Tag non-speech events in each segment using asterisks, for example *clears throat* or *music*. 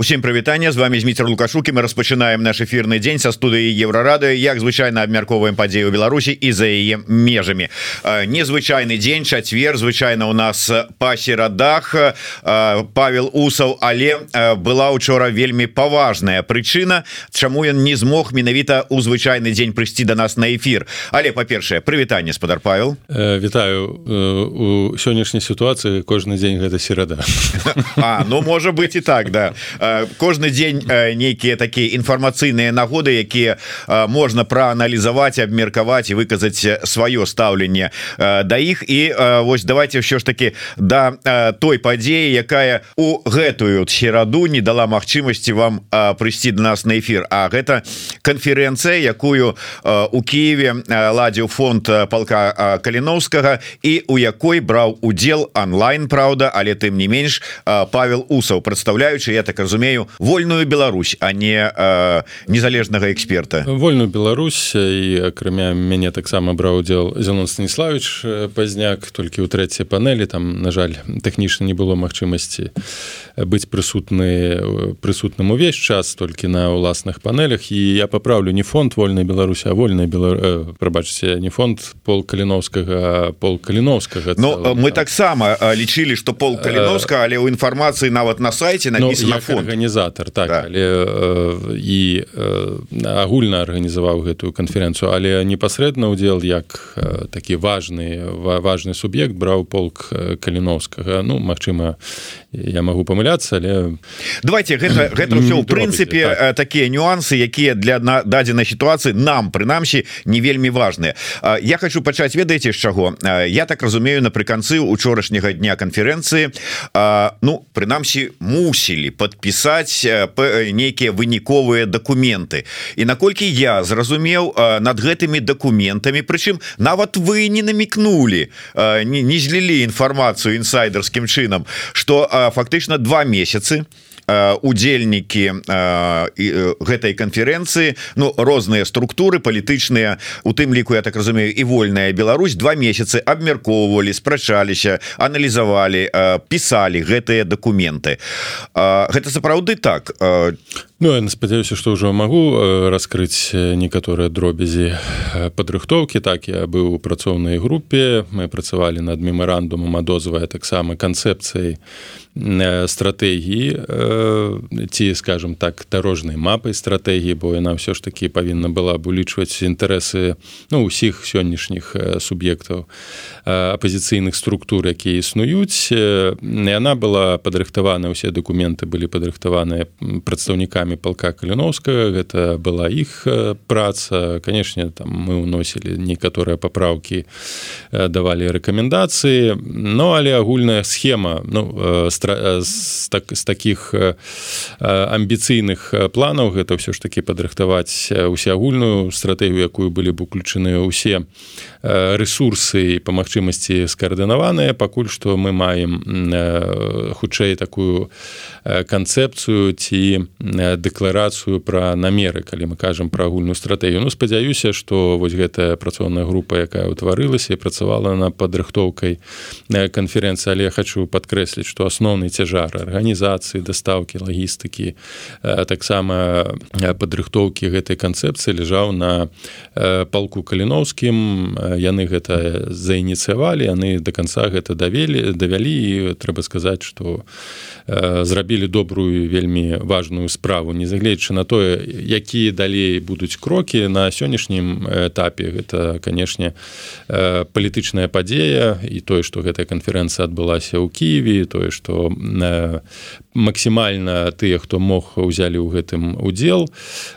Усім прывітання з вами Зміцер лукашукі мы распачынаем наш эфирны дзень са студыі еўрарады. Як звычайна абмярковаем падзею Беларусі і за яе межамі. Незвычайны дзень чацвер звычайна у нас па серадах. Павел усаў але была учора вельмі паважная прычына чаму ён не змог менавіта у звычайны дзень прыйсці до нас на эфир але па-першае прывітанне спадар Павел. Вітаю у сённяшняй сітуацыі кожны дзень гэта серада. *laughs* А ну можа быть і так да. А кожны дзень нейкія такія інфармацыйныя нагоды якія можна прааналізаваць абмеркаваць і выказаць сваё стаўленне да іх. І вось давайте ўсё ж таки да той падзеі якая у гэтую сераду не дала магчымасці вам прыйсці до нас на эфир А гэта канферэнцыя якую у Киеве ладзіў фонд палка каліновскага і у якой браў удзел онлайн Праўда але тым не менш Павел усаў прадстаўляючы я так разумею разумею вольную Беларусь а не э, незалежнага эксперта. Вольную Беларусь і акрамя мяне таксама браў удзел Зенон станіславович пазняк толькі ў трэцяй панелі там на жаль тэхнічна не было магчымасці быць прысутны прысутным увесь час толькі на ўласных панелях і я паправлю не фонд вольнай Беларусі а вольная Бела... прабачце не фонд пол каліновскага пол каліновскага но мы таксама лічылі что пол каліновска але ў інфармацыі нават на сайте написано фонд арганізатор так да. але э, і э, агульна арганізаваў гэтую канферэнцыю але непасрэдна удзел як э, такі важны важны суб'ект браў полк каліновскага ну Мачыма я могу памыляцца але давайте гэта *clears throat* гэта ўсё в прынцыпе так. такія нюансы якія для дадзенай сітуацыі нам прынамсі не вельмі важныя я хочу пачаць ведаеце з чаго я так разумею напрыканцы учорашняга дня канферэнцыі ну прынамсі мусілі подпісаць пісаць нейкія выніковыя документы. І наколькі я зразумеў над гэтымі документамі прычым нават вы не намікнули не, не злілі інфармацыю інсайдерскім чынам что фактычна два месяцы у удзельнікі гэтай канферэнцыі. Ну розныя структуры палітычныя у тым ліку я так разумею і вольная Беларусь два месяцы абмяркоўвалі спрачаліся аналізавалі пісалі гэтыя документы гэта сапраўды так Ну я спадзяюся что ўжо магу раскрыць некаторыя дробязі падрыхтоўкі так я быў у працоўнай групе мы працавалі над мемарандумам адозвае таксама канцэпцыяй стратэгіі ці скажем так дарожнай мапай стратэгіі бо яна ўсё ж таки павінна была б улічваць інтарэсы ну усіх сённяшніх суб'ектаў апозіцыйных структур якія існуюць яна была падрыхтавана ўсе дакументы былі падрыхтаваныя прадстаўнікамі палка каліновскага гэта была іх праца. Канешне там мы ўносілі некаторыя папраўкі давалі рэкамендацыі но але агульная схема. Ну стратегія з, так, з таких амбіцыйных планаў гэта ўсё ж таки падрыхтаваць усеагульную стратэгію якую былі б уключаны ўсе ресурсы по магчымасці скаардынаваныя. Пакуль што мы маем хутчэй такую канцэпцыю ці дэкларацыю пра намеры калі мы кажам пра агульную стратэгію. Ну спадзяюся што вось гэтая працоўная група якая ўтварылася і працавала на падрыхтоўкай канферэнцыі. Але я хочу падкрэсліць што асноўны цяжар арганізацыі дастаўкі лагістыкі таксама падрыхтоўкі гэтай канцэпцыі ляжаў на палку каліноўскім яны гэта заініцыявалі яны до конца гэта давялі. І трэба сказаць что зрабілі добрую вельмі важную справу. Незагледзячы на тое якія далей будуць крокі на сённяшнім этапе гэта канешне палітычная падзея і тое што гэтая канферэнцыя адбылася ў Киеве тое што Э, максімальна тыя хто мог узялі ў гэтым удзел.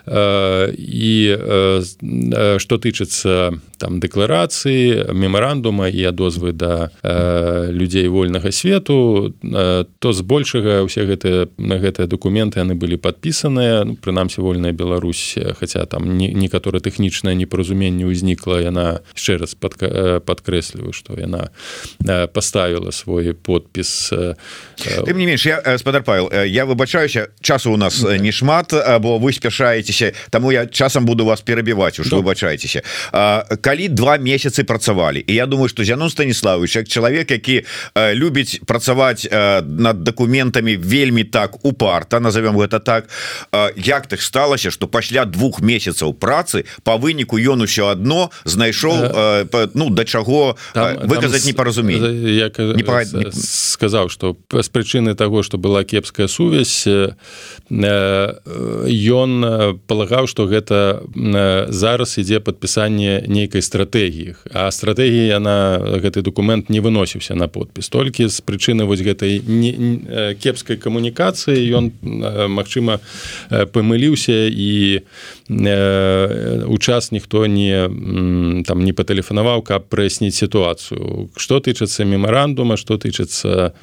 І што тычыцца там дэкларацыі мемарандума і адозвы да людзей вольнага свету то збольшага ўсе гэтыя на гэтыя дакументы яны былі падпісаныя. Ну, прынамсі вольная Беларусь хаця там некаторы тэхнічнае непаразуменне ўзнікла яна яшчэ раз падкрэсліваю што яна паставіла свой подпіс Тым не менш я спадар Павел я выбачаюся часу у нас не шмат бо вы спяшаецеся таму я часам буду вас перабіваць у што выбачаецеся калі два месяцы працавалі і я думаю что Зянон станіславович як чалавек які любіць працаваць над дакументам документами вельмі так упарта назовем гэта так. Як так сталася что пасля двух месяцаў працы по выніку ён усё одно знайшоў ну да чаго выказаць непаразуменне? я не сказаў что з прычыны того что была кепская сувязь ён палагаў что гэта зараз ідзе подпісанне нейкай стратэгіі. А стратэгія яна гэты документ не выносіўся на подпіс. Толькі з прычыны вось гэтай не кепскай камунікацыі ён Мачыма памыліўся і у час ніхто не там не патэлефанаваў каб праясніць сітуацыю. Что тычыцца мемарандума что тычыцца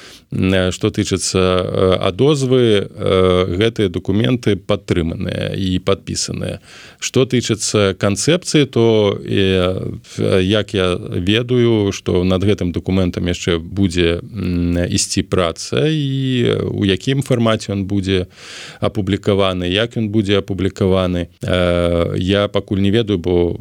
что тычыцца адозвы гэтыя документы падтрыманыя і подпісаныя что тычыцца канцэпцыі то як я ведаю что над гэтым документам яшчэ будзе ісці праца і у якім фармаце он будзе апублікаваны як ён будзе апублікаваны я пакуль не ведаю бо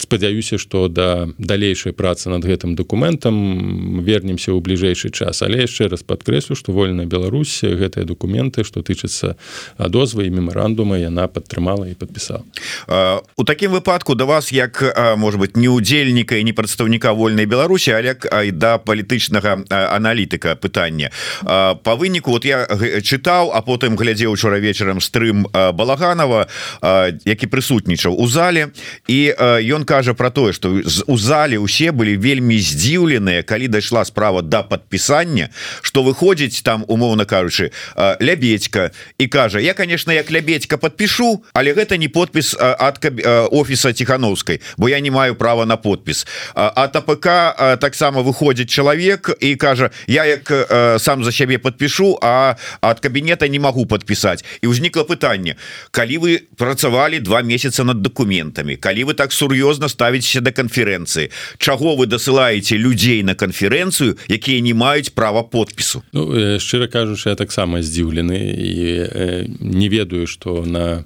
спадзяюся что да далейшай працы над гэтым документам вернемся ў бліжэйшы час. Але яшчэ раз подкрэслю что вольная Беларусь гэтыя документы что тычыцца дозвы і мемарандума яна падтрымала і подпісала у такім выпадку да вас як может быть не удзельніка і не прадстаўніка вольнай Беларусі але да палітычнага аналітыка пытання. По выніку вот я чытаў а потым глядзеў учора вечарам стрым балаганова які прысутнічаў у зале. І ён кажа про тое что у зале усе былі вельмі здзіўленыя калі дайшла справа до да подпісання что выходзіць там умоўно кажучы лябедька і кажа я конечно як лябедька подпішу але гэта не подпіс от офіса тихохановской бо я не маю права на подпіс а ТПК таксама выходзіць чалавек і кажа я як сам за сябе подпішу а от кабінета не могу подпісаць і ўзнікла пытанне калі вы працавалі два месяца над документами калі вы так сур'ёзна ставіцеся до канферэнцыі чаго вы дасылаеце людзей на канферэнцыю якія не маюць права подпісу? Ну, шчыра кажучы я таксама здзіўлены і не ведаю что на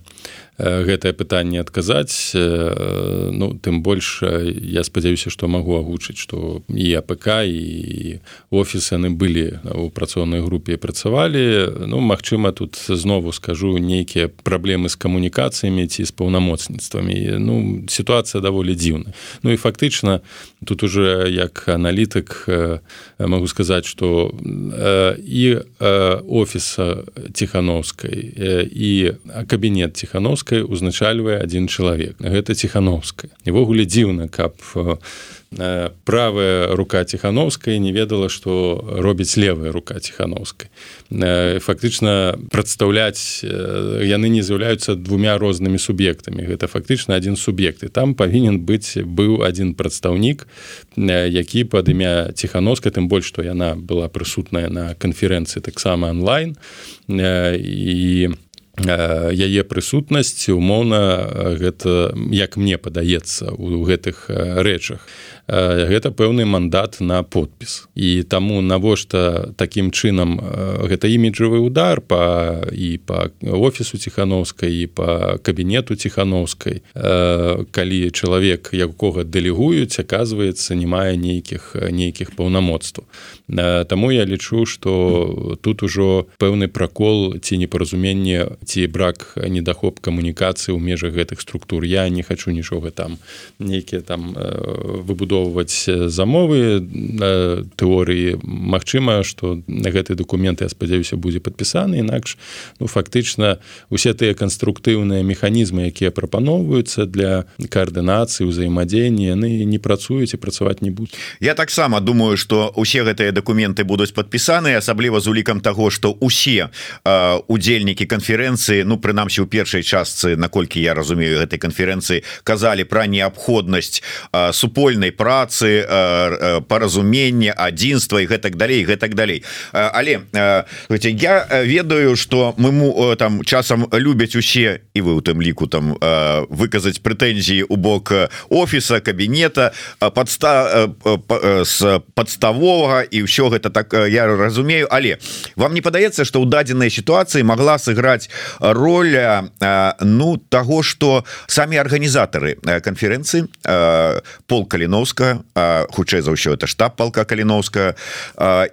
гэтае пытанне адказаць. Ну тым больш я спадзяюся што магу агучыць што і АПК і офісы яны былі у працоўнай групе працавалі. Ну Мачыма тут знову скажу нейкія праблемы з камунікацыямі ці з паўнамоцніцтвамі. Ну сітуацыя даволі дзіўна. Ну і фактычна тут уже як аналітык могу сказаць что і офіса ціхановскай і кабінет ціхановскай ціхановскай узначальвае адзін чалавек. Гэта ціхановская. Івогуле дзіўна каб Э, правая рука ціхановская не ведала что робіць левая рука ціхановскай. Э, фактычна прадстаўляць э, яны не з'яўляюцца двумя рознымі суб'ектамі. Гэта фактычна один суб'ект. І там павінен быць быў один прадстаўнік які пад імя ціхановска тым больш што яна была прысутная на канферэнцыі таксама онлайн і яе прысутнасць умоўна гэта як мне падаецца у гэтых рэчах гэта пэўны мандат на подпіс. І таму навошта такім чынам гэта іміджавы удар па і па офісу ціхановскай і па кабінету ціхановскай. Калі чалавек якога дэлегуюць аказваецца не мае нейкіх нейкіх паўнамоцтваў Таму я лічу што тут ужо пэўны пракол ці непаразуменне ці брак недахоп камунікацыі ў межах гэтых структур. Я не хочу нічога там нейкія там выбудовы выбудоўваць замовы тэорыі. Мачыма што гэты документ я спадзяюся будзе падпісаны. Інакш ну фактычна усе тыя канструктыўныя механізмы якія прапаноўваюцца для каардынацыі ўзаемадзеяння яны не працуюць і працаваць не будуць. Я таксама думаю что усе гэтыя документы будуць падпісаны асабліва з улікам того что усе удзельнікі канферэнцыі ну прынамсі у першай частцы наколькі я разумею гэтай канферэнцыі казалі пра неабходнасць супольнай працы працы паразумення адзінства і гэтак далей гэтак далей. Але я ведаю что мы там часам любяць усе і вы у тым ліку там выказаць прэтэнзіі у бок офіса кабінета подста с подставога і ўсё гэта так я разумею. Але вам не падаецца что ў дадзенай сітуацыі могла сыграць роля ну того что самі арганізатары конференцэнцыі пол каліновска хутчэй за ўсё это штаб палка каліновска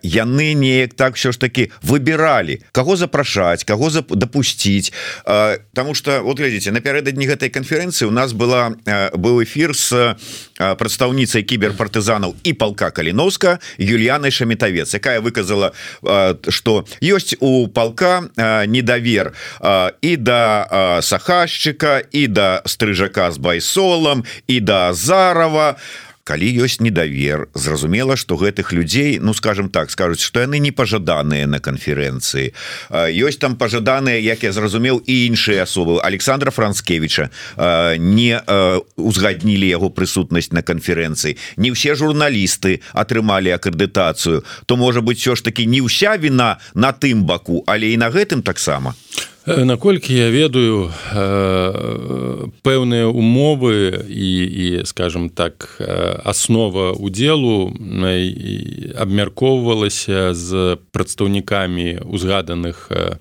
яны неяк так все ж таки выбирали кого запрашаць кого за допусціць потому что вот глядзіце напярэдадні гэтай конференцэнцыі у нас была быў эфир с прадстаўніцай кіберпартызанаў і палка каліновска Юльянай шамітавец якая выказала что ёсць у палка недавер і да сахашчыка і да стрыжака з байсолам і да азарова калі ёсць недавер зразумела что гэтых людзей ну скажем так скажуць что яны не пожаданыя на канферэнцыі. Ёсць там пожаданыя як я зразумеў і іншыя асобы. Александра францкевича не узгаднілі яго прысутнасць на канферэнцыі. Не ўсе журналісты атрымалі акрэдытацыю. То можа быть все ж таки не ўся віна на тым баку але і на гэтым таксама. а наколькі я ведаю э, пэўныя умовы і і скажем так аснова удзелу абмяркоўвалася з прадстаўнікамі узгаданых у Э,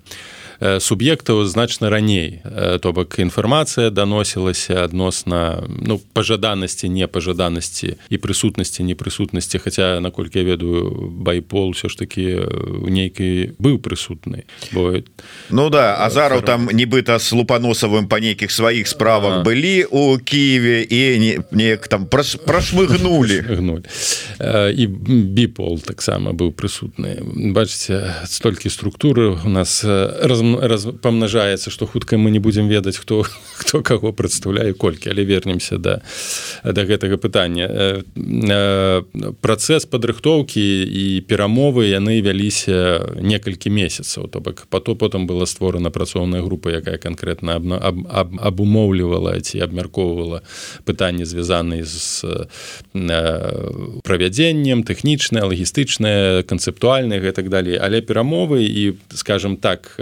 суб'ектаў значна раней э, то бок інфармацыя даносілася адносна ну пажаданасці непажаданасці і прысутнасці непрысутнасці Хаця наколькі я ведаю байпол все ж таки у нейкі быў прысутны бо Ну да азараў там нібыта с лупаносавым па нейкіх сваіх справах былі у Киеве і неяк там прашмыгнули гнуль і біпол таксама быў прысутны бачыце столькі структуры у нас раз раз памнажаецца что хутка мы не будем ведаць хто хто *laughs* каго прадстаўляе колькі але вернемся да да гэтага пытання э, э, працэс падрыхтоўкі і перамовы яны вяліся некалькі месяцаў то бок пато потым была створана працоўная група якая канкрэтна абумоўлівала ці абмяркоўвала пытанні звязаныя з э, правядзеннем тэхнічнае лагістычнае канцэптуальнае гэтак далей але перамовы і скажем так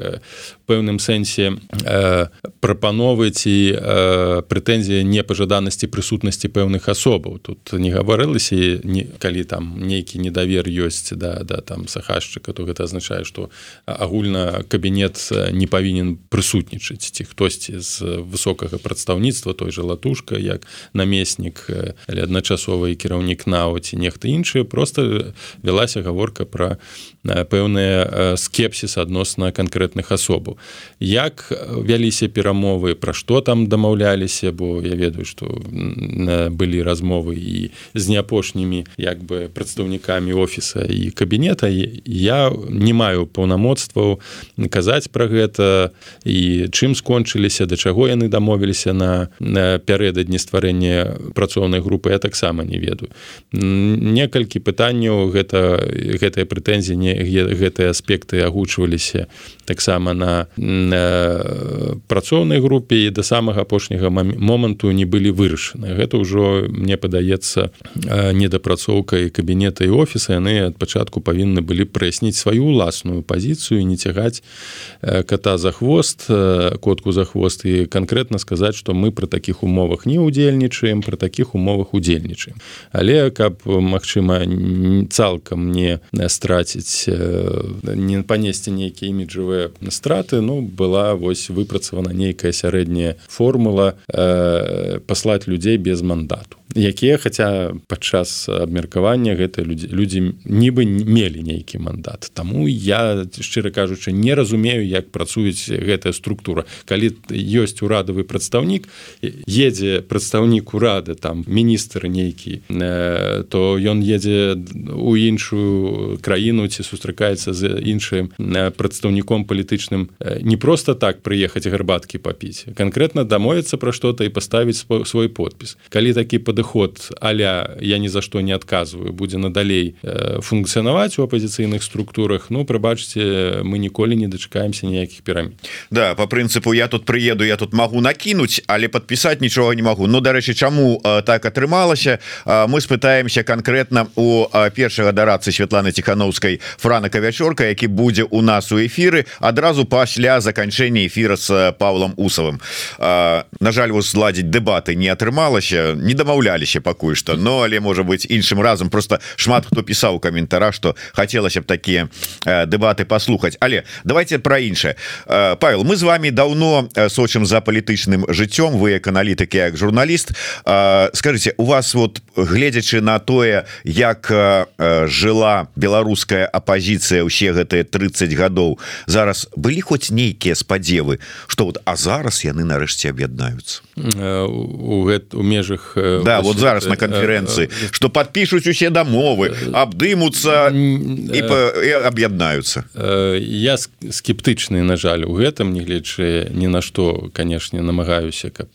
пэўным сэнсе э, прапановы ці э, прэтэнзія непажаданасці прысутнасці пэўных асобаў. Тут не гаварылася не калі там нейкі недавер ёсць да да там сахашчыка то гэта азначае што агульна кабінет не павінен прысутнічаць. Ці хтосьці з высокага прадстаўніцтва той же латушка як намеснік але адначасовы кіраўнік нау ці нехта іншы просто вялася гаворка пра пэўныя скепсіс адносна канкрэтных асобаў як вяліся перамовы пра што там дамаўляліся бо я ведаю што былі размовы і з неапошнімі як бы прадстаўнікамі офіса і кабінета. Я не маю паўнамоцтваў казаць пра гэта і чым скончыліся да чаго яны дамовіліся на пярэдадні стварэння працоўнай групы я таксама не ведаю. Некалькі пытанняў гэта гэтыя прэтэнзіі не гэтыя аспекты агучваліся таксама на працоўнай групе і да самага апошняга моманту не былі вырашаны. Гэта ўжо мне падаецца недапрацоўкай кабінета і офіса. Яны ад пачатку павінны былі праясніць сваю ўласную пазіцыю не цягаць кота за хвост котку за хвост і канкрэтна сказаць што мы пры такіх умовах не удзельнічаем пры такіх умовах удзельнічаем. Але каб магчыма цалкам не страціць не панесці нейкія іміджавыя страты ну была вось выпрацавана нейкая сярэдняя формула э, паслаць людзей без мандату якія хаця падчас абмеркавання гэта людзі людзі нібы мелі нейкі мандат. Таму я шчыра кажучы не разумею як працуюць гэтая структура. Калі ёсць урадавы прадстаўнік едзе прадстаўнік урады там міністр нейкі э, то ён едзе у іншую краіну ці сустракаецца з іншым э, прадстаўніком палітычным. Э, не просто так прыехаць гарбаткі папіць. Канкрэтна дамовіцца пра што-то і паставіць свой подпіс. Калі такі падыход падыход аля я ні за што не адказваю будзе надалей э, функцыянаваць у апозіцыйных структурах ну прыбачце мы ніколі не дачакаемся ніякіх перамі Да по прынцыпу я тут прыеду я тут могу накінуць але подпісаць нічога не могу Ну дарэчы чаму э, так атрымалася? Э, мы спытаемся конкретно у першага дарацы Святланы тихохановскай франака вячорка які будзе у нас у эфиры адразу пасля заканчэння эфира с Павлом усавым. На жаль вас зладзіць дэбаты не атрымалася не дамаўля аб'ядналіся пакуль што но але можа быть іншым разам просто шмат хто пісаў каментара что хацелася б такія дэбаты паслухаць але давайте про іншае Павел мы з вами давно сочым за палітычным жыццём вы як аналітыкі як журналіст скажите у вас вот гледзячы на тое як жыла беларуская апозіцыя ўсе гэтыя 30 гадоў зараз былі хоць нейкія спадзевы что вот а зараз яны нарэшце аб'яднаюцца? У гэт у межах да вот зараз на конференцэнцыі что подпішуць усе дамовы абдымуцца і аб'яднаюцца я скептычны на жаль у гэтым нягледчы ні на што канешне намагаюся каб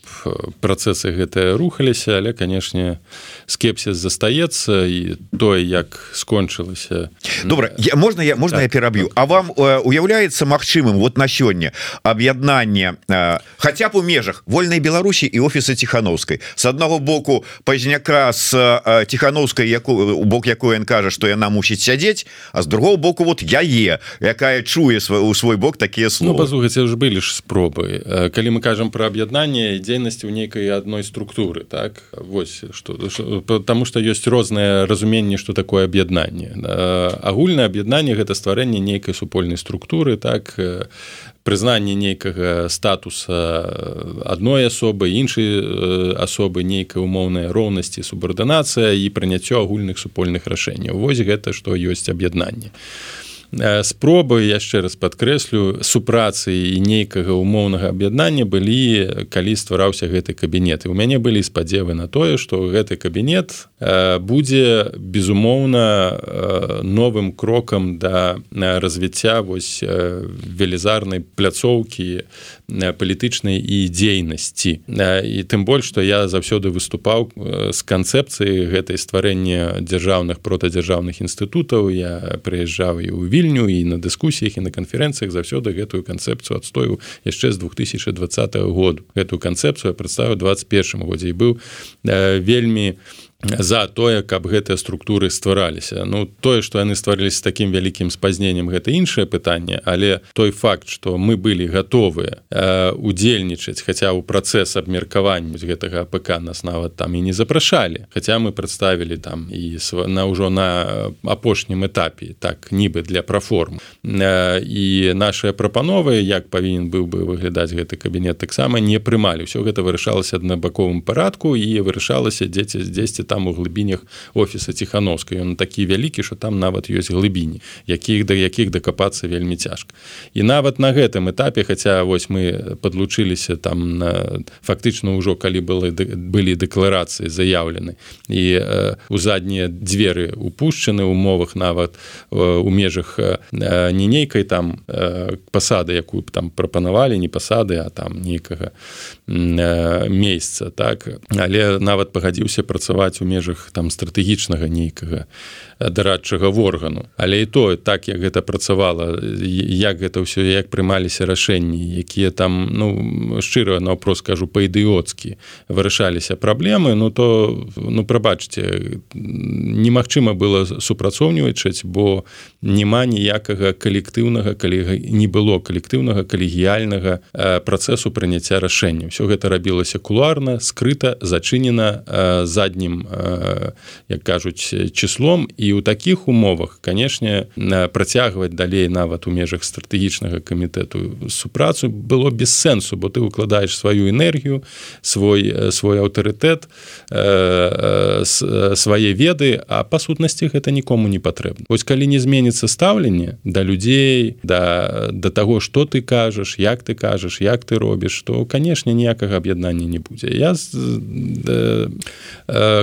працэсы гэтыя рухаліся але канешне скепсіс застаецца і тое як скончылася добра я можна я можна так, я пераб'ю? так. А вам уяўляецца магчымым вот на сёння аб'яднанне хотя б у межах вольнай Беларусі і офіса ціхановскай с аднаго боку пазняка с ціхановскай яку у бок якой ён кажа что яна мусіць сядзець а з другого боку вот яе якая чуе свой у свой бок такія слова ну, ж былі ж спробы. Калі мы кажам про аб'яднанне дзейнасці ў нейкай адной структуры так? Вось что потому что ёсць розныя разуменні что такое аб'яднанне агульнае аб'яднанне гэта стварэнне нейкай супольнай структуры так прызнанне нейкага статуса адной асобы іншай асобы нейкай умоўнай роўнасці субардынацыя і прыняццё агульных супольных рашэнняў. Вось гэта што ёсць аб'яднанне спробы яшчэ раз падкрэслю супрацы і нейкага умоўнага аб'яднання былі калі ствараўся гэты кабінет. І у мяне былі спадзевы на тое што гэты кабінет будзе безумоўна новым крокам да развіцця вось велізарнай пляцоўкі палітычнай і дзейнасці і тым больш што я заўсёды выступаў з канцэпцыі гэтай стварэння дзяржаўных протадзяржаўных інстытутаў. Я прыязджаў і ў вільню і на дыскусіях і на канферэнцыях заўсёды гэтую канцэпцыю адстою яшчэ з 2020 году. Гэтую канцэпцыю прадставіў 21 годзе і быў вельмі за тое каб гэтыя структуры ствараліся. Ну тое што яны стварыліся таким вялікім спазненнем гэта іншае пытанне але той факт что мы былі готовыя э, удзельнічаць хаця ў працэс абмеркавання гэтага АПК нас нават там і не запрашалі. Хаця мы прадставілі там і на ўжо на апошнім этапе так нібы для праформ э, і наши прапановы як павінен быў бы выглядаць гэты кабінет таксама не прымалі. Ўсё гэта вырашалася аднабаковым парадку і вырашалася дзеці 10 там у глыбінях офіса ціхановскай ён такі вялікі що там нават ёсць глыбіні якіх да якіх дакапацца вельмі цяжка. І нават на гэтым этапе хаця вось мы подлучыліся там на фактычна ўжо калі было былі дэкларацыі заяўлены і э, у заднія дзверы упушчаны умовах нават у межах не нейкай там пасады якую там прапанавалі не пасады а там нейкага месяца так. Але нават пагадзіўся працаваць у межах там стратэгічнага нейкага дарадчага органу. Але і то так як гэта працавала як гэта ўсё як прымаліся рашэнні якія там ну шчыра на вопрос кажу па-ідыоцкі вырашаліся праблемы ну то ну прабачце немагчыма было супрацоўніваць бо няма ніякага калектыўнага калі не было калектыўнага калегіяльнага працэсу прыняцця рашэння все гэта рабілася кулуарна скрыта зачынена заднім як кажуць числом. І ў такіх умовах канешне працягваць далей нават у межах стратэгічнага камітэту супрацу было без сэнсу бо ты укладаеш сваю энергію свой свой аўтарытэт свае веды а па сутнасці гэта нікому не патрэбна. Ось калі не зменіцца стаўленне да людзей да да таго что ты кажаш як ты кажаш як ты робіш то канешне ніякага аб'яднання не будзе. Я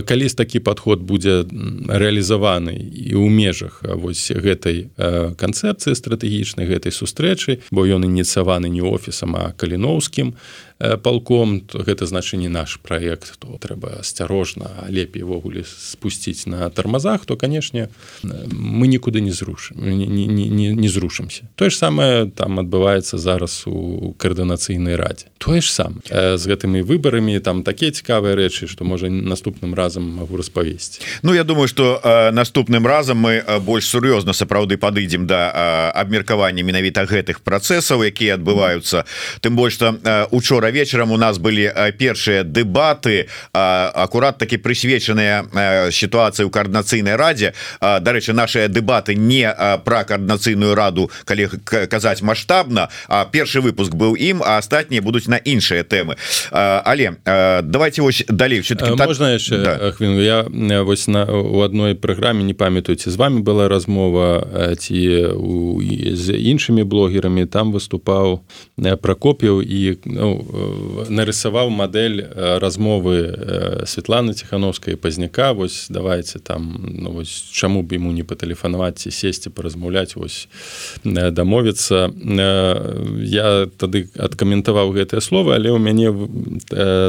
калі такі падход будзе рэалізаваны і ў межах вось гэтай канцэпцыі стратэгічнай гэтай сустрэчы бо ён ініцыяваны не офісам а каліноўскім палком гэта значы не наш проект то трэба асцярожна лепей ввогуле спусціць на тармазах то канешне мы нікуды не зрушым не, не, не, не зрушымся. Тое ж самае там адбываецца зараз у каардынацыйнай радзе. Тое ж сам з гэтымі выбарамі там такія цікавыя рэчы што можа наступным разам могу распавесці. Ну я думаю что наступным разам мы больш сур'ёзна сапраўды падыдзем да абмеркавання менавіта гэтых працэсаў якія адбываюцца. Тым больш что учора вечарам у нас былі першыя дэбаты акурат таки прысвечаныя сітуацыі ў каардынацыйнай радзе. Дарэчы наши дэбаты не про каардынацыйную раду калі казаць масштабна А першы выпуск быў ім а астатнія будуць на іншыя тэмы але давайте вось далей. Все-таки так... можна яшчэ да. хвілину я вось на у адной праграме не памятаюце з вами была размова ці у з іншымі блогерамі там выступаў прокопіў і ну, нарысаваў модель размовы Светланы ціхановскай пазняка вось давайте там ну, вось чаму б ему не патэлефанаваць ці сесці паразмаўляць вось дамовіцца я тады адкаментаваў гэтае слово але ў мяне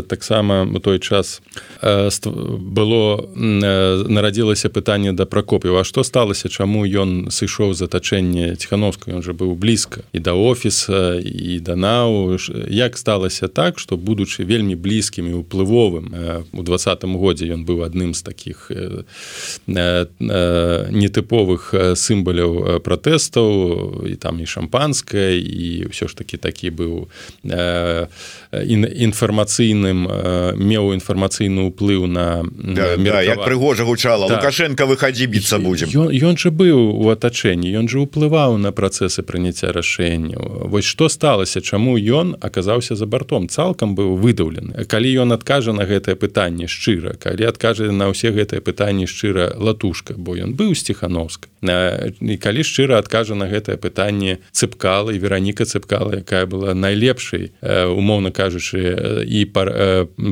таксама у той час было нарадзілася пытанне да прокопіва што сталася чаму ён сышоў з атачэння ціхановска ён же быў блізка і да офіса і да нау. Як сталася так что будучы вельмі блізкім і уплывовым у двадцатым годзе ён быў адным з таких нетыповых сімбаляў пратэстаў і там і шампанская і ўсё ж таки такі быў інфармацыйным меў інфармацыйны ўплыў на да, да, як прыгожа гучала так. лукашенко выхадзі біцца будзем. ён, ён жа быў у атачэнні ён жа ўплываў на працэсы прыняцця рашэнняў. Вось што сталася чаму ён аказаўся за бартом цалкам быў выдаўлены. Калі ён адкажа на гэтае пытанне шчыра калі адкажа на ўсе гэтыя пытанні шчыра латушка бо ён быў сціхановска і калі шчыра адкажа на гэтае пытанне цыпкала і вераніка цыпкала якая была найлепшай умоўна кажучы і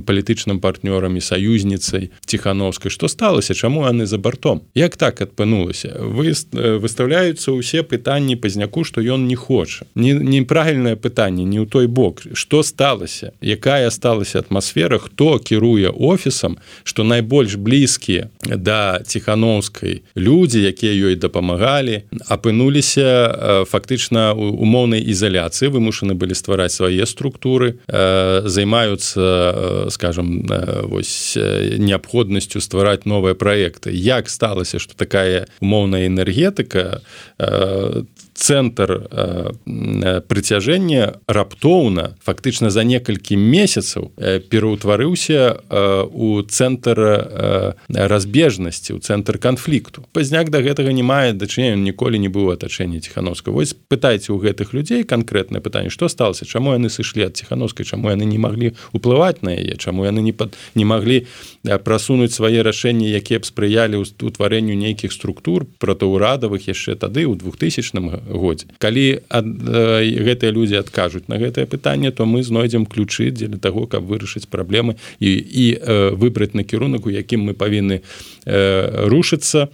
палітычным партнёрам і саюзніцай ціхановскай. Што сталася? Чаму яны за бартом? Як так адпынулася? Вы выставляюцца ўсе пытанні пазняку што ён не хоча. Неправільнае пытанне не ў той бок. Што сталася? Якая сталася атмасфера? Хто кіруе офісам што найбольш блізкія да ціхановскай людзі якія ёй дапамагалі апынуліся фактычна умоўнай ізаляцыі вымушаны былі ствараць свае структуры займаюцца скажем вось неабходнасцю ствараць новыя праекты. Як сталася что такая умоўная энергетыка цэнтр прыцяжэння раптоўна фактычна за некалькі месяцаў пераўтварыўся у цэнтр разбежнасці у цэнтр канфлікту. Пазняк да гэтага не мае дачынення ніколі не быў атачэння ціхановска вось пытайце у гэтых людзей канкрэтнае пытанне што сталася чаму яны сышлі ад ціхановскай чаму яны не маглі уплываць на яе чаму яны не пад не маглі прасунуць свае рашэнні якія б спрыялі ўтварэнню нейкіх структур пратаўрадавых яшчэ тады ў 2000 годзе. Калі ад, э, гэтыя людзі адкажуць на гэтае пытанне то мы знойдзем ключы дзеля таго каб вырашыць праблемы і і э, выбраць накірунак у якім мы павінны э, рушыцца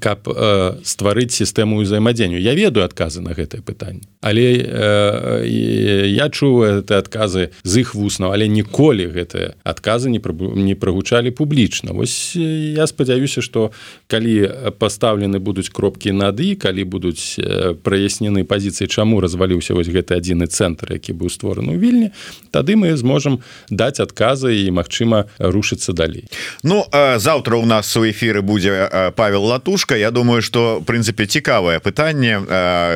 каб э, стварыць сістэму ўзаемадзенню я ведаю адказы на гэтае пытанне але э, я чуў это адказы з іх вуснаў але ніколі гэтыя адказы не не прагучалі публічна. Вось я спадзяюся что калі пастаўлены будуць кропкі нады калі будуць праяснены пазіцыі чаму разваліўся вось гэты адзіны цэнтр які быў створаны ў вільні тады мы зможам даць адказы і магчыма рушыцца далей. Ну заўтра у нас у эфіры будзе павел лату птушка Я думаю что прынцыпе цікавае пытанне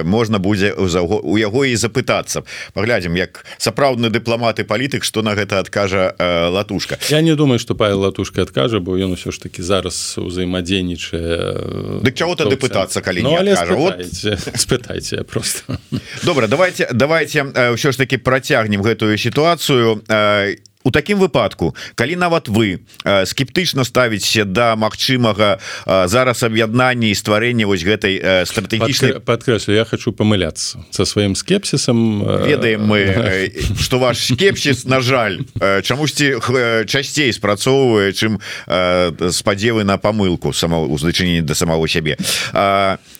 можна будзе у яго і запытацца. Паглядзім як сапраўдны дыпламаты палітык что на гэта адкажа латушка. Я не думаю что павел латушка адкажа бо ён усё ж таки зараз узаемадзейнічае Дык чаго тады пытацца калі ну, спытайце, вот... *laughs* спытайце просто. Добра давайте давайте ўсё ж таки працягнем гэтую сітуацыю. І у такім выпадку калі нават вы э, скептычна ставіце да магчымага э, зараз аб'яднання і стварэння вось гэтай э, стратэгічнай подкрэслю я хочу памыляться со сваім скепсісам ведаем мы *laughs* что ваш скепсіс на жаль чамусьці часцей спрацоўвае чым спадзевы на памылку самоузначэнні да самого сябе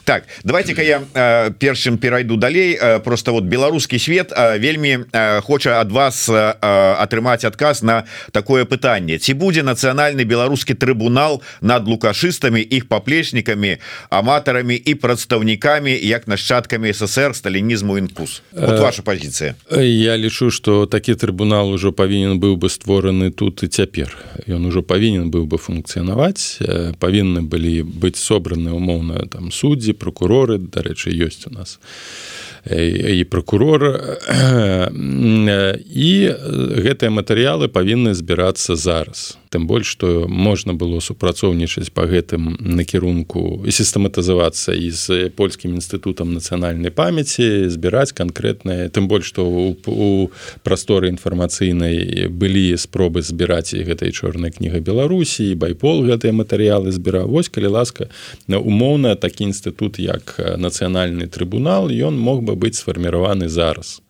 так давайте-ка я э, першым перайду далей. Э, просто вот беларускі свет э, вельмі э, хоча ад вас э, атрымаць адказ на такое пытанне. Ці будзе нацыянальны беларускі трыбунал над лукашыстамі іх паплечнікамі аматарамі і прадстаўнікамі як нашчадкамі ссср сталінізму інкус? Вот ваша пазіцыя. я лічу что такі трыбунал ужо павінен быў бы створаны тут і цяпер. Ён ужо павінен быў бы функцыянаваць павінны былі быць собраны умоўна там суддзі прокуроры дарэчы ёсць у нас і прокурор *clears throat* і гэтыя матэрыялы павінны збірацца зараз. Тым больш што можна было супрацоўнічаць па гэтым накірунку і сістэматызавацца і з польскім інстытутам нацыянальнай памяці збіраць канкрэтнае тым больш што у прасторы інфармацыйнай былі спробы збіраць і гэтай чорнай кніга беларусі байпол гэтыя матэрыялы збіра вось калі ласка на умоўна такі інстытут як нацыянальны трыбунал ён мог бы быць сфарміраваны зараз.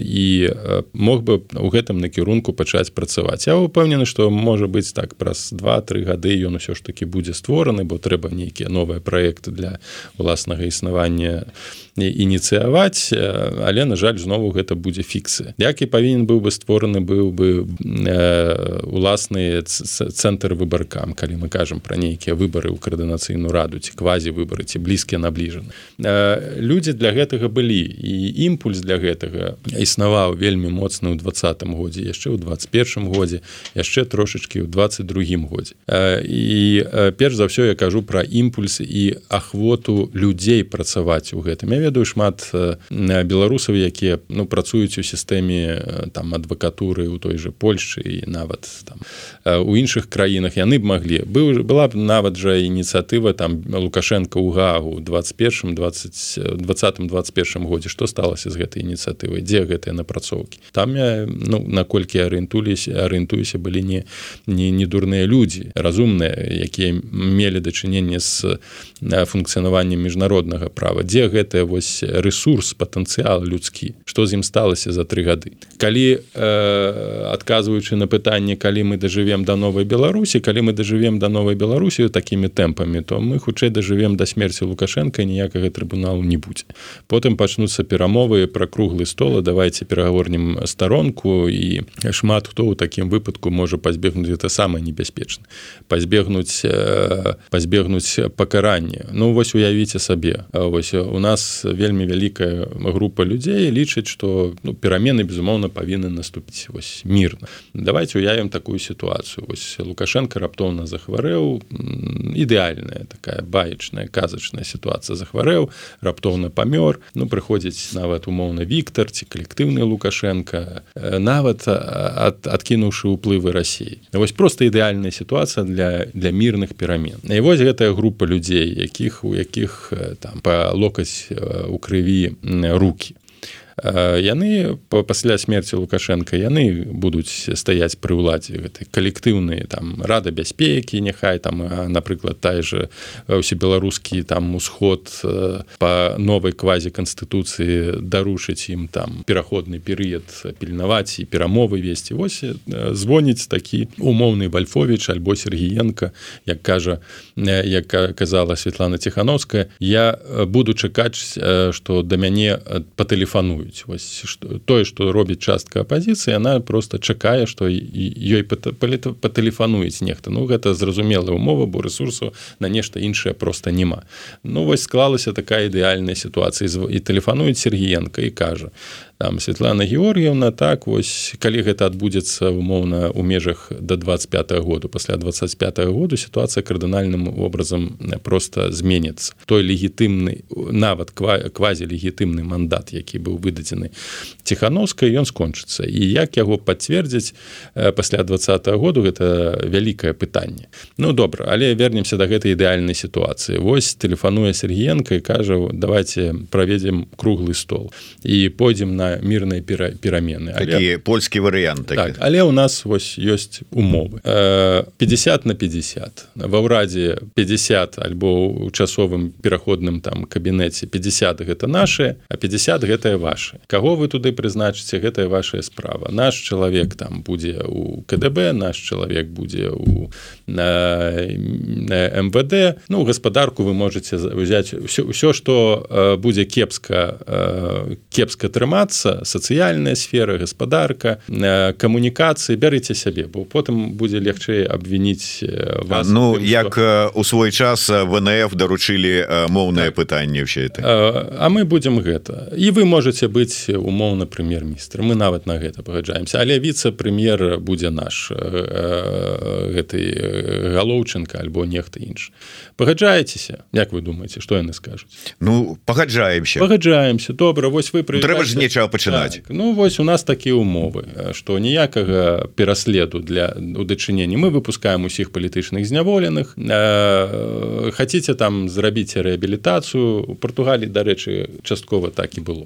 І мог бы у гэтым накірунку пачаць працаваць. Я упэўнены што можа быць так праз два-тры гады ён усё ж таки будзе створаны бо трэба нейкія новыя праекты для уласнага існавання ініцыяваць але на жаль знову гэта будзе фіксы як і павінен быў бы створаны быў бы уласны цэнтр выбаркам калі мы кажам пра нейкія выбары ў каардынацыйную раду ці квазі выбары ці блізкія набліжаны людзі для гэтага былі і імпульс для гэтага існаваў вельмі моцны ў двадцатым годзе яшчэ ў 21 годзе яшчэ трошачки ў 22 годзе. І перш за ўсё я кажу пра імпульсы і ахвоту людзей працаваць у гэтым. Я ведаю шмат беларусаў якія ну працуюць у сістэме там адвакатуры у той же Польшчы і нават там у іншых краінах. Яны б маглі. Быў была б нават жа ініцыятыва там лукашенко ў гагу 21 20 20 21 годзе. Што сталася з гэтай ініцыятывай? Дзе гэтыя напрацоўкі? Там я ну наколькі арыентуліся арыентуюся былі не не не дурныя людзі разумныя якія мелі дачыненне з функцыянаваннем міжнароднага права. Дзе гэтая вось ресурс патэнцыял людскі. Што з ім сталася за тры гады? Калі э, адказваючы на пытанне калі мы дажывем до новой беларусі калі мы дажывем до новой беларусі такімі тэмпамі то мы хутчэй дажывем да смерці лукашенко ніякага трыбуналу не будзе. Потым пачнуцца перамовы пра круглы стола давайте перагаворнім старонку і шмат хто ў такім выпадку можа пазбегнуць это самае небяспечна пазбегнуць э, пазбегнуць пакаранне. Ну вось уявіце сабе вось у нас вельмі вялікая група людзей лічаць что ну, перамены безумоўна павінны наступіць. Вось мірна. Давайте уявім такую сітуацыю. Вось лукашенко раптоўна захварэў ідэальная такая баечная казачная сітуацыя. Захварэў раптоўна памёр. Ну прыходзіць нават умоўна Віктор ці калектыўны лукашенко нават ад, адкінуўшы ўплывы Росіі. Вось просто ідэальная сітуацыя для для мірных перамен. І вось гэтая група людзей якіх у якіх там па локаць у крыві руки яны пасля смерти лукашенко яны будуць стаяць пры ўладзе гэтай калектыўныя там рада бяспекі няхай там напрыклад та же усе беларускі там усход по новой квазе канстытуцыі дарушыць ім там пераходны перыяд пільнаваць і перамовы весці. Вось звоніць такі умоўны бальфович альбо сергіенко як кажа як казала Светлана тихохановская я буду чакаць что да мяне патэлефануюць робіць вось тое што робіць частка апазіцыі она просто чакае што ёй патэлефануюць нехта ну гэта зразумелая умова бо ресурсу на нешта іншае просто няма ну вось склалася такая ідэальная сітуацыя і тэлефануюць Сергіенко і кажа там Светлана Георгіевна так вось калі гэта адбудзецца умоўна ў межах до 25 -го году. Пасля 25 -го году сітуацыя кардынальным образом просто зменится той легітымны нават квази легітымны мандат які быў выдадзены тихохановскай ён скончыцца. І як яго пацвердзяць пасля 20 -го году гэта вялікае пытанне. Ну добра але вернемся до гэтай ідэальнай сітуацыі. Вось тэлефануе Сергіенко і кажа давайте праведзем круглый стол і пойдзем на мірная мірныя перамены але польскі варыянт так, але у нас вось ёсць умовы. 50 на 50 ва ўрадзе 50 альбо у часовым пераходным там кабінеце 50 гэта наши а 50 гэтае ваше кого вы туды прызначыце гэтая ваша справа. Наш чалавек там будзе у КДБ наш чалавек будзе у на, на МВД. Ну гаспадарку вы можете взять все ўсё что будзе кепска кепска трымацца сацыяльная сфера гаспадарка камунікацыі бярыце сябе бо потым будзе легчэй абвініць вас ну тым, як что... у свой час ВНФ даручылі моўнае так. пытанне все это. А мы будем гэта. І вы можете быць умоўна прэм'ер-міністр мы нават на гэта пагаджаемся. Але віцэ-прэм'ер будзе наш гэты галоўчынка альбо нехта інш пагаджаецеся Як вы думаете что яны скажуць? Ну пагаджаемся. Пагаджаемся добра вось вы пры... трэба ж нечага пачынаць. Так. Ну вось у нас такія умовы что ніякага пераследу для удачынення мы выпускаем усіх палітычных зняволеных хотите там зрабіць рэабілітацыю. У Португалі дарэчы часткова так і было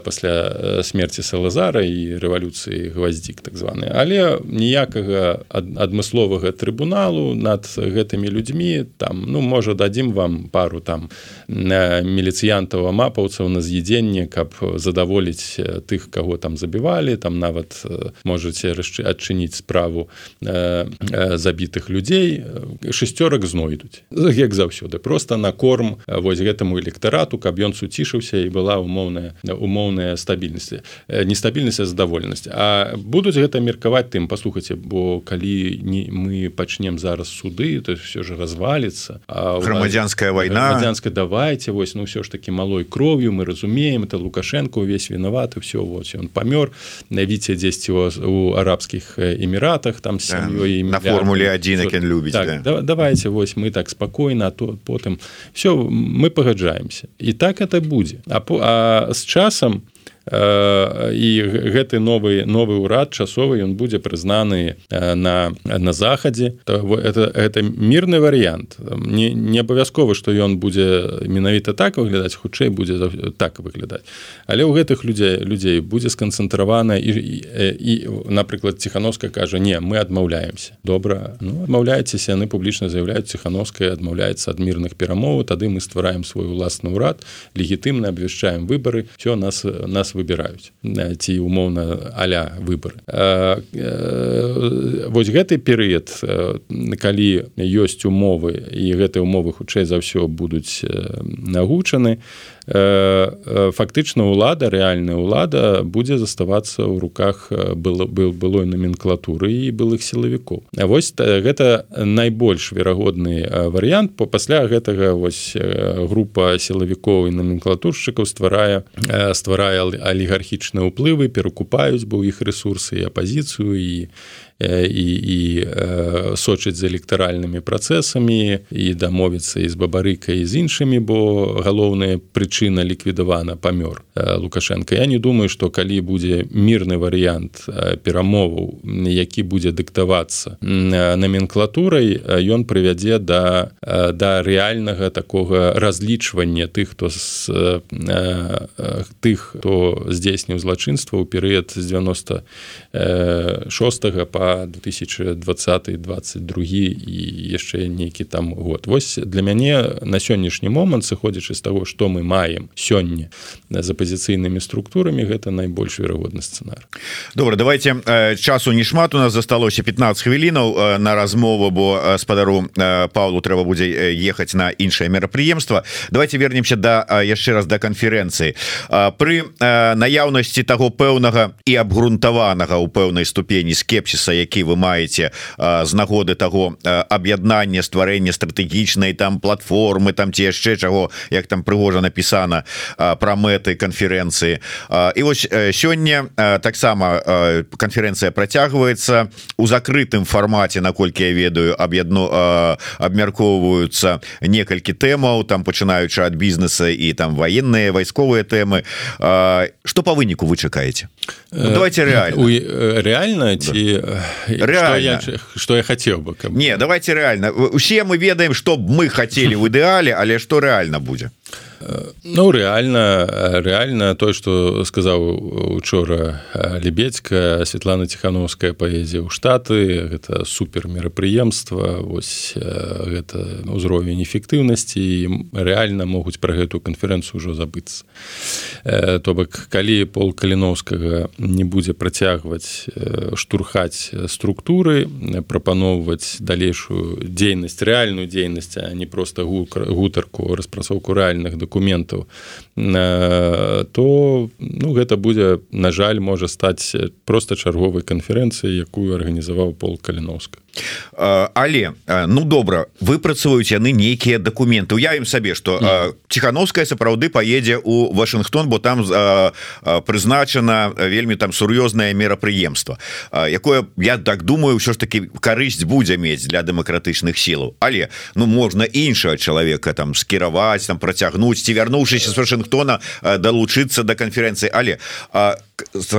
пасля смерти салазара і рэвалюцыі гвоздзік так званы але ніякага адмысловага трыбуналу над гэтымі людзьмі там ну можа дадзім вам пару там міліцыянтаў амапаўцаў на з'ядзенне каб задаволіць тых кого там забівалі там нават можете адчыніць справу забітых людзей. Шестерак знойдуць. Як заўсёды. Просто на корм вось гэтаму электарату каб ён суцішыўся і была умоўная умоўная стабільнасці нестабільнасць задаволенасць. А будуць гэта меркаваць тым паслухаце бо калі не мы пачнем зараз суды то все же развалится. Грамадзянская война. грамадзянская давайте вось ну все ж таки малой кров'ю мы разумеем это лукашенко увесь виноваты все вот он памёр навіце дзесьці у арабскіх эміратах там да, на формуле один любіць так, да. давайте вось мы так спокойно то потым все мы пагаджаемся і так это будзе а, а с часам і гэты новы новы ўрад часовы ён будзе прызнаны на на захадзе это это мірны варыянт не не абавязкова што ён будзе менавіта так выглядаць хутчэй будзе так выглядаць але ў гэтых людзей людзей будзе сканцэнтравана і, і, і напрыклад ціхановска кажа не мы адмаўляемся добра ну, адмаўляецеся яны публічна заявляюць ціхановская адмаўляецца ад мірных перамоў тады мы ствараем свой уласны ўрад легітымна абвяшчаем выбары все нас нас выбіраюць ці умоўна аля выборы вось гэты перыяд калі ёсць умовы і гэтыя умовы хутчэй за ўсё будуць нагучаны фактычна ўлада рэальная ўлада будзе заставацца ў руках было был былой номенклатуры і былых сілавікоў. А вось гэта найбольш верагодны варыянт. По пасля гэтага вось група сілавікоў і номенклатуршчыкаў стварае стварае алігархічныя ўплывы перакупаюць бо іх рэсурсы і апазіцыю і і, і сочыць з электаральнымі працэсамі і дамовіцца і з бабарыкай з іншымі бо галоўная прычына ліквідавана памёр лукашенко. Я не думаю что калі будзе мірны варыянт перамоваў які будзе дыктавацца номенклатурай ён прывядзе да да рэальнага такога разлічвання тых хто з тых хто здзейсніў злачынства ў перыяд з 96 по 2020 22 і яшчэ нейкі там год Вось для мяне на сённяшні момант сыходзячы з таго што мы маем сёння з апозіцыйнымі структурамі гэта найбольш верагодны сцэнар добра давайте часу не шмат у нас засталося 15 хвілінаў на размову бо спадару Павлу трэба будзе ехаць на іншае мерапрыемства давайте вернемся да яшчэ раз да канферэнцыі пры наяўнасці таго пэўнага і абгрунтаванага ў пэўнай ступені скепсіса які вы маеце з нагоды того аб'яднання стварэння стратэгічнай там платформы там ці яшчэ чаго як там прыгожа напісана пра мэты канферэнцыі. І вось сёння таксама канферэнцыя працягваецца. У закрытым фармаце наколькі я ведаю аб'ядно абмяркоўваюцца некалькі тэмаў. Там пачынаючы ад бізнеса і там военныя вайсковыя тэмы. Что по выніку вы чакаеце? Ну, давайте реально реально ці реально что я, что я хотел бы каб... не давайте реально. Усе мы ведаем что б мы хотели *laughs* в ідэале але что реально будзе Ну реально реально то что сказаў учора лебедька Светлана тихохановская паэзія ў штаты гэта супер мерапрыемства вось гэта ўзровень эфектыўнасці реально могуць пра гэтую канферэнцыю ўжо забыцца. То бок калі пол каліновскага не будзе працягваць штурхаць структуры прапаноўваць далейшую дзейнасць рэальную дзейнасць а не просто гутарку распрацоўку рэальных дакументаў то ну гэта будзе на жаль можа стаць просто чарговай канферэнцыі якую арганізаваў пол каліновска але ну добра выпрацаваюць яны нейкія дакументы. Уявім сабе что ціхановская сапраўды поедзе у Вашингтон бо там прызначана вельмі там сур'ёзнае мерапрыемства якое я так думаю ўсё ж таки карысць будзе мець для дэмакратычных сілаў. Але ну можна іншага чалавека там скіраваць там працягнуць ці вярнуўшыся з Вашингтона далучыцца до канферэнцыі. Але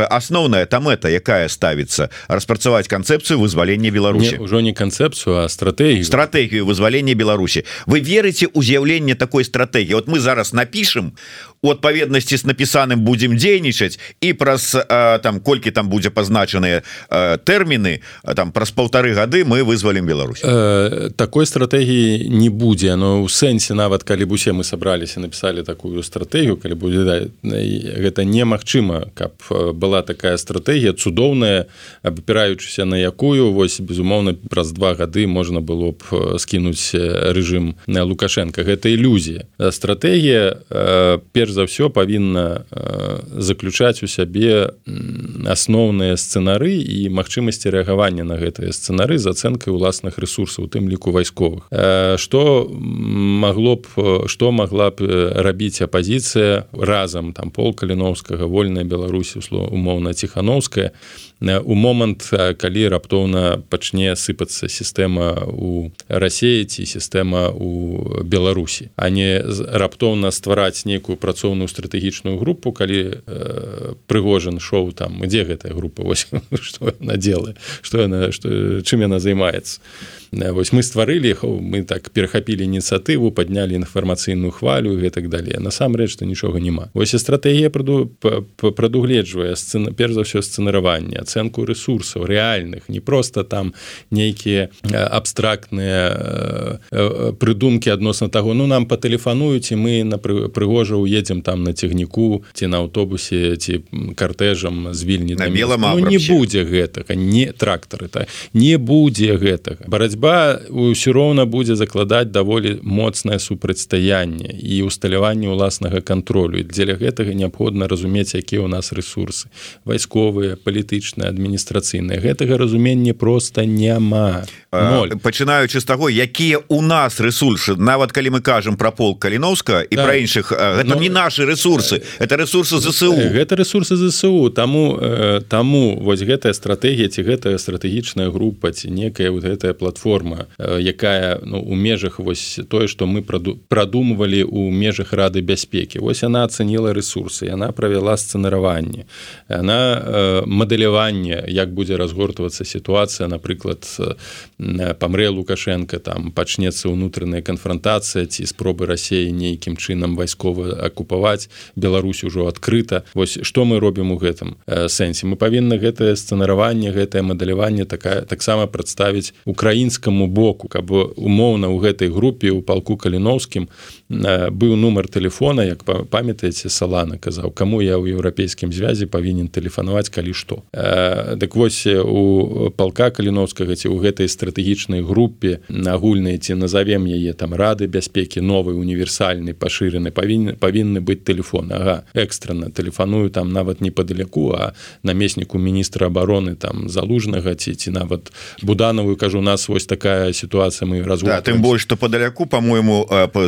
асноўная там это якая ставіцца распрацаваць канцэпцыю вызвалення Беларусі ўжо не канцэпцыю а стратегію стратегію вызвалення Беларусі вы верыце у з'яўленне такой стратегії вот мы зараз напишем у адпаведнасці с напісаным будем дзейнічаць і праз там колькі там будзе пазначаныя тэрміны там праз полторы гады мы вызвалім Беларусь. Э, такой стратегії не будзе. Но ў сэнсе нават калі б усе мы сабраліся написали такую стратегію калі будзе да, гэта немагчыма каб была такая стратегія цудоўная абапіраючыся на якую вось безумоўна праз два гады можна было б скінуць рэжым на лукашенко гэта ілюзія. Стратегія перш за ўсё павінна заключаць у сябе асноўныя сцэнары і магчымасці рэагавання на гэтыя сцэнары з ацэнкай уласных ресурсаў у тым ліку вайсковых. Что магло б что могла б рабіць апозіцыя разам там пол каліновскага вольная беларусі умоўна ціхановская у момант калі раптоўна пачне сыпацца сістэма у рассеі ці сістэма у беларусі а не раптоўна ствараць нейкую працоўную стратэгічную групу калі э, прыгожан шоу там дзе гэтая група? *laughs* Вось что надзелы что яна что чым яна займаецца? Вось мы стварылі мы так перахапілі ініцыятыву паднялі інфармацыйную хвалю і так далее насамрэч што нічога няма. Вось і стратэгія праду прадугледжвае сцэна перш за ўсё сцэнараванне ацэнку ресурсаў рэальных не просто там нейкія абстрактныя прыдумкі адносна таго ну нам патэлефануюць і мы на прыгожа уедзем там на цягніку ці на аўтобусе ці картэжам з вільні на мелама ну, не будзе гэтага не трактары так не будзе гэтага. Барацьба ўсё роўна будзе закладаць даволі моцнае супрацьстаянне і усталяванне ўласнага кантролю дзеля гэтага неабходна разумець якія ў нас ресурсы. Вайсковыя палітычныя адміністрацыйныя гэтага разумення просто няма. Пачынаючы з таго якія у нас ресурсы нават калі мы кажам про пол каліновска і да. пра іншых гэта Но... не наши ресурсы это ресурсы ЗСУ. гэта ресурсы ЗСУ таму таму вось гэтая стратегія ці гэтая стратэгічная група ці некая вот гэтая платформа форма якая ну, у межах вось тое что мы прадумывалі у межах рады бяспекі. Восьось она ацаніла ресурсы она правяла сцэнараванне она мадэляванне як будзе разгортвацца сітуацыя напрыклад памрэ лукашенко там пачнецца ўнутраная канфронтацыя ці спробы рассеі нейкім чынам вайскова акупаваць Беларусь ужо адкрыта. Вось что мы робім у гэтым сэнсе? Мы павінны гэтае сцэнараванне гэтае мадэляванне такая таксама прадставіць украінская расійскаму боку каб умоўна ў гэтай групе у палку каліновскім быў нумар телефона як памятаеце салана казаў кому я ў еўрапейскім звязі павінен тэлефанаваць калі што дык вось у палка каліновскага ці ў гэтай стратэгічнай групе агульнай ці назовем яе там рады бяспекі новый універсальны пашыраны павінен павінны быць телефон. Ага экстрана тэлефаную там нават неподаляку а намесніку міністра обороны там залужнага ці ці нават буданавую кажу нас вось такая ситуация мы раз да, тым больш что подаляку по-моему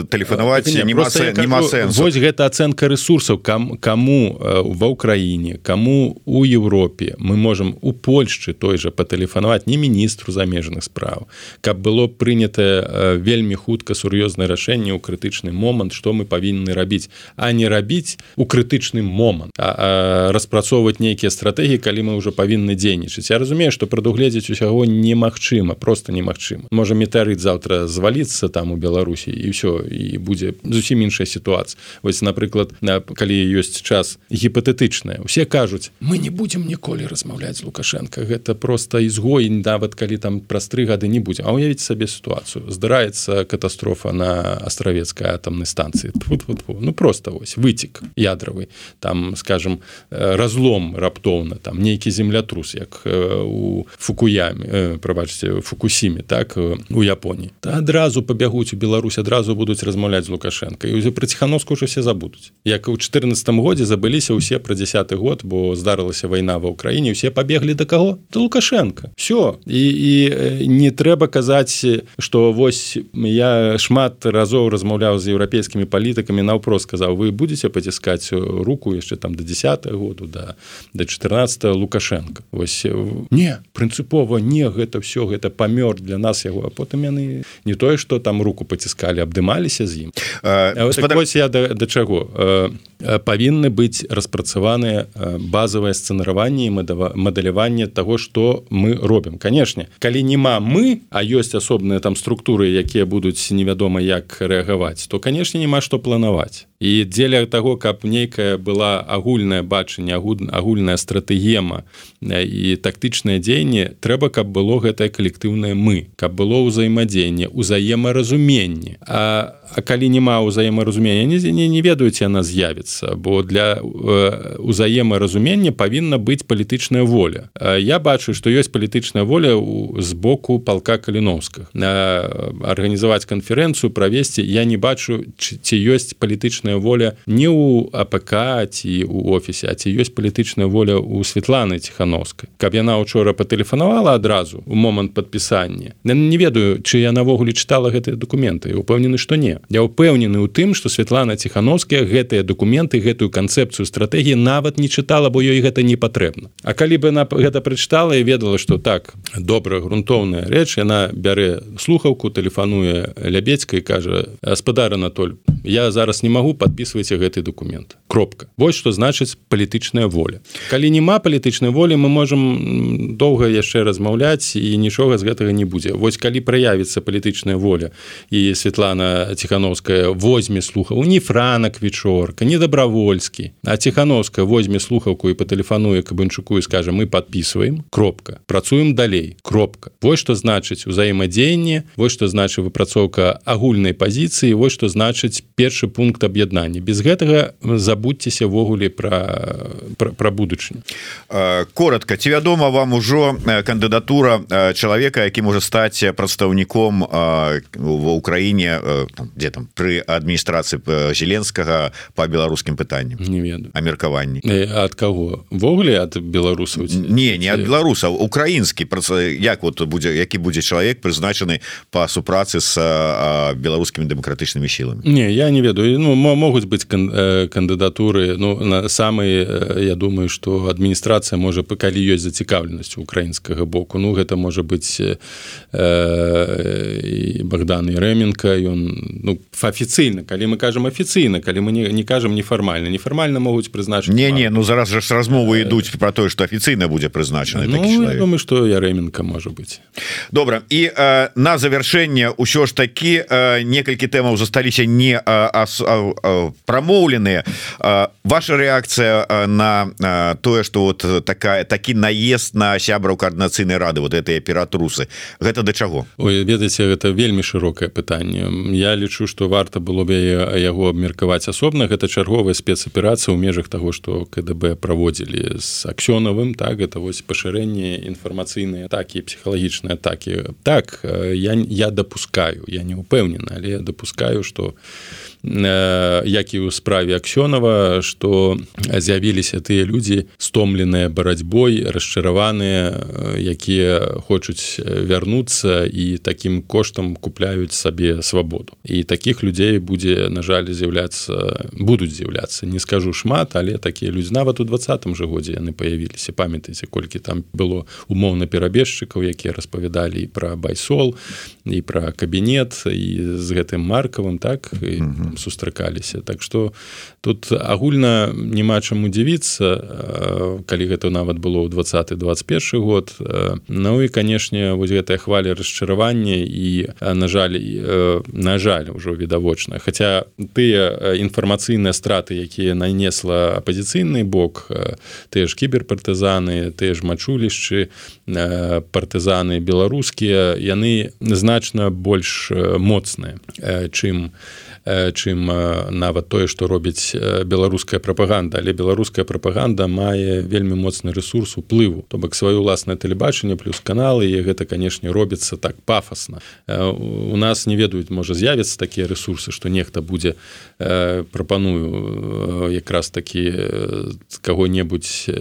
тэлефанаваць не вось гэта ацэнка ресурсаў кам кому ва ўкраіне кому у Европе мы можем у Польшчы той же патэлефанаваць не міністру замежных справ каб было прынятае вельмі хутка сур'ёзнае рашэнне ў крытычны момант что мы павінны рабіць а не рабіць у крытычны момант распрацоўваць нейкія стратегії калі мы уже павінны дзейнічаць. Я разумею что прадугледзець усяго немагчыма просто немагчыма. Можа метарыт завтра зваліцца там у Беларусі і все і будзе будзе зусім іншая сітуацыя. Вось напрыклад калі ёсць час гіпатэтычная усе кажуць мы не будемм ніколі размаўляць лукашенко гэта просто ізгой нават калі там праз тры гады не будзе а уявіць сабе сітуацыю. Здараецца катастрофа на астравецкай атомнай станцыі. Ну просто вось выцік ядравы. Там скажем разлом раптоўна там нейкі землятрус як у фукуяме прабачце фукусіме так у Японіі. Та адразу пабягуць у Беларусь адразу будуць размаўляць з лукашенко і пра ціхановску ўжо все забудуць. Як у 14 годзе забыліся ўсе пра десятый год бо здарылася вайна ва ўкраіне усе пабеглі да каго? Да лукашенко. Все і, і не трэба казаць что вось я шмат разоў размаўляў з еўрапейскімі палітыкамі наўпрост сказаў вы будете паціскаць руку яшчэ там до 10 году да до 14 лукашенко? Вось не прынцыпова не гэта все гэта памёр для нас яго а потым яны не тое что там руку паціскалі абдымаліся з ім так я да, да чаго павінны быць распрацаваныя базавыя сцэнараванні мадэляванне того что мы робім канешне калі няма мы а ёсць асобныя там структуры якія будуць невядома як рэагаваць то канешне няма што планаваць. І дзеля таго каб нейкая была агульнае бачанне агульная стратэгема і тактычнае дзеянне трэба каб было гэтае калектыўнае мы каб было ўзаемадзеянне узаемаразуменне. А А калі няма ўзаемаразумення не, не, не ведаюць яна з'явіцца бо для ўзаемаразумення павінна быць палітычная воля. Я бачу што ёсць палітычная воля з боку палка каліновскага арганізаваць канферэнцыю правесці я не бачу ці ёсць палітычная воля не ў АПК ці у офісе а ці ёсць палітычная воля у Светланы ціхановскай каб яна учора патэлефанавала адразу у момант падпісання. Не ведаю чы я навогуле чытала гэтыя документы упэўнены што не. Я ўпэўнены ў тым што Святлана ціхановская гэтыя документы гэтую канцэпцыю стратэгіі нават не чытала бо ёй гэта не патрэбна. А калі бы она гэта прачытала і ведала што так добра грунтоўная рэч яна бярэ слухаўку тэлефануе лябецька і кажа гаспадар Анатоль я зараз не магу подписывать гэты документ кропка. Вось что значыць палітычная воля. Калі няма палітычнай волі мы можем доўга яшчэ размаўляць і нічога з гэтага не будзе. Вось калі праявіцца палітычная воля і Светлана ціхановская возьме слухаў не франак вечорка не добровольскі а ціхановская возьме слухаўку і патэлефануе кабынчуку і скажа мы подписываем кропка працуем далей кропка вось что значыць узаемадзеянне вось что значыць выпрацоўка агульнай пазіцыі вось что значыць першы пункт аб'яднання. Без гэтага забудьцеся ввогуле пра пра, пра будучыню. Коротко ці вядома вам ужо кандыдатура чалавека які можа стаць прадстаўніком ва ўкраіне где там пры адміністрацыі зеленскага по беларускім пытанням не ведаю. А меркаванні. Ад кого ввогуле ад беларусаў не не ад беларусаў украінскі як вот будзе які будзе чалавек прызначаны по супрацы с беларускімі дэмакратычнымі сіламі? Не я не ведаю. Ну могуць быць э, кандыдатуры ну на самый э, я думаю что адміністрацыя можа па калі ёсць зацікаўленасць украінскага боку ну гэта можа быць э, Богдан рэменка ён ну афіцыйна калі мы кажам афіцыйна калі мы не, не кажам нефармальна нефармальна могуць прызначыць не не ну зараз жа размовы ідуць про тое что афіцыйна будзе прызначаны ну, думаю что я рэменка можа быть добра і э, на завяршэнне ўсё ж такі э, некалькі тэмаў засталіся не прамоўленыя ваша реакцыя на тое что вот такая такі наезд на сябраў коаардынацыйнай рады вот этой аператрусы гэта да чаго? Ой, ведаеце гэта вельмі шырокае пытанне. Я лічу что варта было бы яго абмеркаваць асобна. Гэта чарговая спецаперацыя ў межах того что КДБ праводзілі з аксёнавым так? Это вось пашырэнне інфармацыйныя атакі псіхалагічныя атакі. Так я я допускаю я не упэўнена але я допускаю что як і ў справе аксёнова что з'явіліся тыя людзі стомленыя барацьбой расчараваныя якія хочуць вярнуцца і таким коштам купляюць сабе свабоду. І таких людзей будзе на жаль з'яўляцца будуць з'яўляцца. Не скажу шмат але такія людзі нават у двадцатым жа годзе яны паявіліся. Памятаеце колькі там было умоўна перабежчыкаў якія распавядалі пра байсол і пра кабінет і з гэтым маркавым так? І, там сустракаліся. Так что тут агульна няма чаму дзівіцца калі гэта нават было ў 20-21 год. Ну і канешне вось гэтая хваля расчаравання і на жаль на жаль ужо відавочна. Хаця тыя інфармацыйныя страты якія нанесла апозіцыйны бок тыя ж кіберпартызаны тыя ж мачулішчы партызаны беларускія яны значна больш моцныя чым чым нават тое што робіць беларуская прапаганда. Але беларуская прапаганда мае вельмі моцны ресурс уплыву. То бок сваё уласнае тэлебачанне плюс каналы і гэта канешне робіцца так пафасна. У нас не ведаюць можа з'явіцца такія ресурсы што нехта будзе прапаную якраз такі каго-небудзь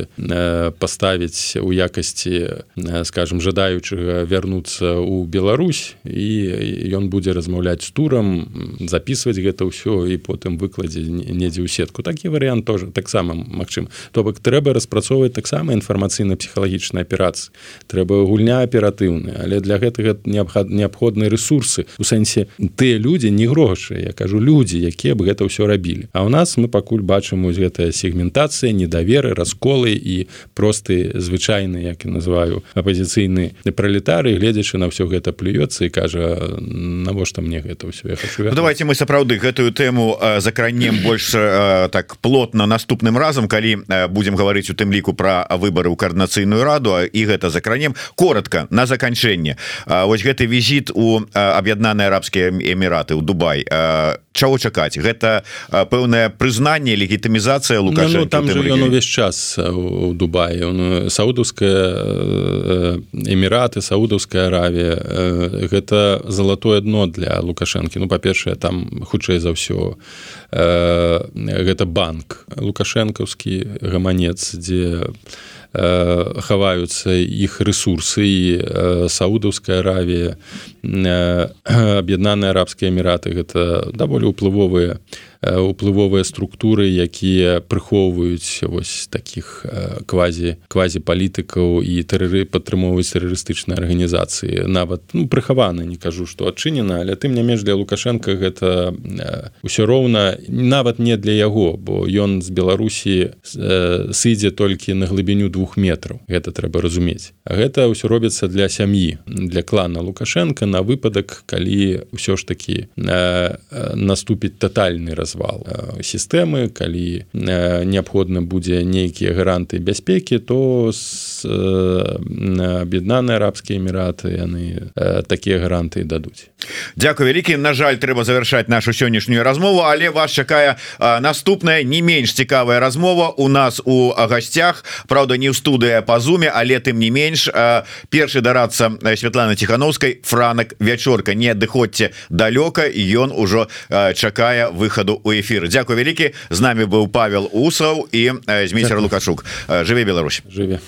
паставіць у якасці скажем жадаючага вярнуцца ў Беларусь і ён будзе размаўляць турам записывать гэта ўсё і потым выкладзе недзе ў сетку. Такі варыянт тоже таксама Мачым то бок трэба распрацоўваць таксама інфармацыйна-псіхалагічнай аперацыі. Трэба гульня аператыўная але для гэтага неабходныя ресурсы у сэнсе тыя людзі не грошы я кажу людзі якія бы гэта ўсё рабілі А ў нас мы пакуль бачым ось гэтая сегментацыя недаверы расколы і просты звычайны як і называю апозіцыйны пролетары гледзячы на ўсё гэта плюецца і кажа навошта мне гэта ўсё? Я хочу ну, давайте мы сапраўды гэтую тэму закранем больш так плотна наступным разам калі будемм гаварыць у тым ліку пра выбары ў каардынацыйную раду і гэта закранем коротко на заканчэнне. Вось гэты візіт у аб'яднаныя арабскія эміраты ў Дубай. Чаго чакаць? Гэта пэўнае прызнанне легітымізацыя лука ну, там увесь час у Дубаі саудаўская эміраты саудаўская аравія гэта залатое дно для лукашэнкі. Ну па-першае там хутчэй за ўсё э, гэта банк лукашэнкаўскі гаманец дзе э, хаваюцца іх ресурсы і э, саудаўская аравія аб'яднаныя *clears throat* арабскія эміраты гэта даволі ўплывовыя уплывовыя структуры якія прыхоўваюць вось таких квазі квазі палітыкаў і тэрры падтрымоўваюць тэрарыстычныя арганізацыі. Нават ну прыхаваны не кажу што адчынена але тым не менш для лукашенко гэта ўсё роўна нават не для яго бо ён з беларусі сыдзе толькі на глыбіню двух метраў. Гэта трэба разумець. А гэта ўсё робіцца для сям'і для клана лукашенко на выпадак калі ўсё ж такі наступіць тотальны раз развал сістэмы калі неабходна будзе нейкія гаранты бяспекі то аб'яднаныя арабскія эміраты яны такія гаранты дадуць Дякую вялікі На жаль трэба завяршаць нашу сённяшнюю размову але вас чакае наступная не менш цікавая размова у нас у гасцях Праўда не ў студыя по зуме але тым не менш першы дарацца Святлана тихохановскай франак вячорка не адыходзьце далёка і ён ужо чакае выхаду у эфир Дякую вялікі з нами быў Павел усаў і змейцер лукашук. Жыве Беларусь. Жыве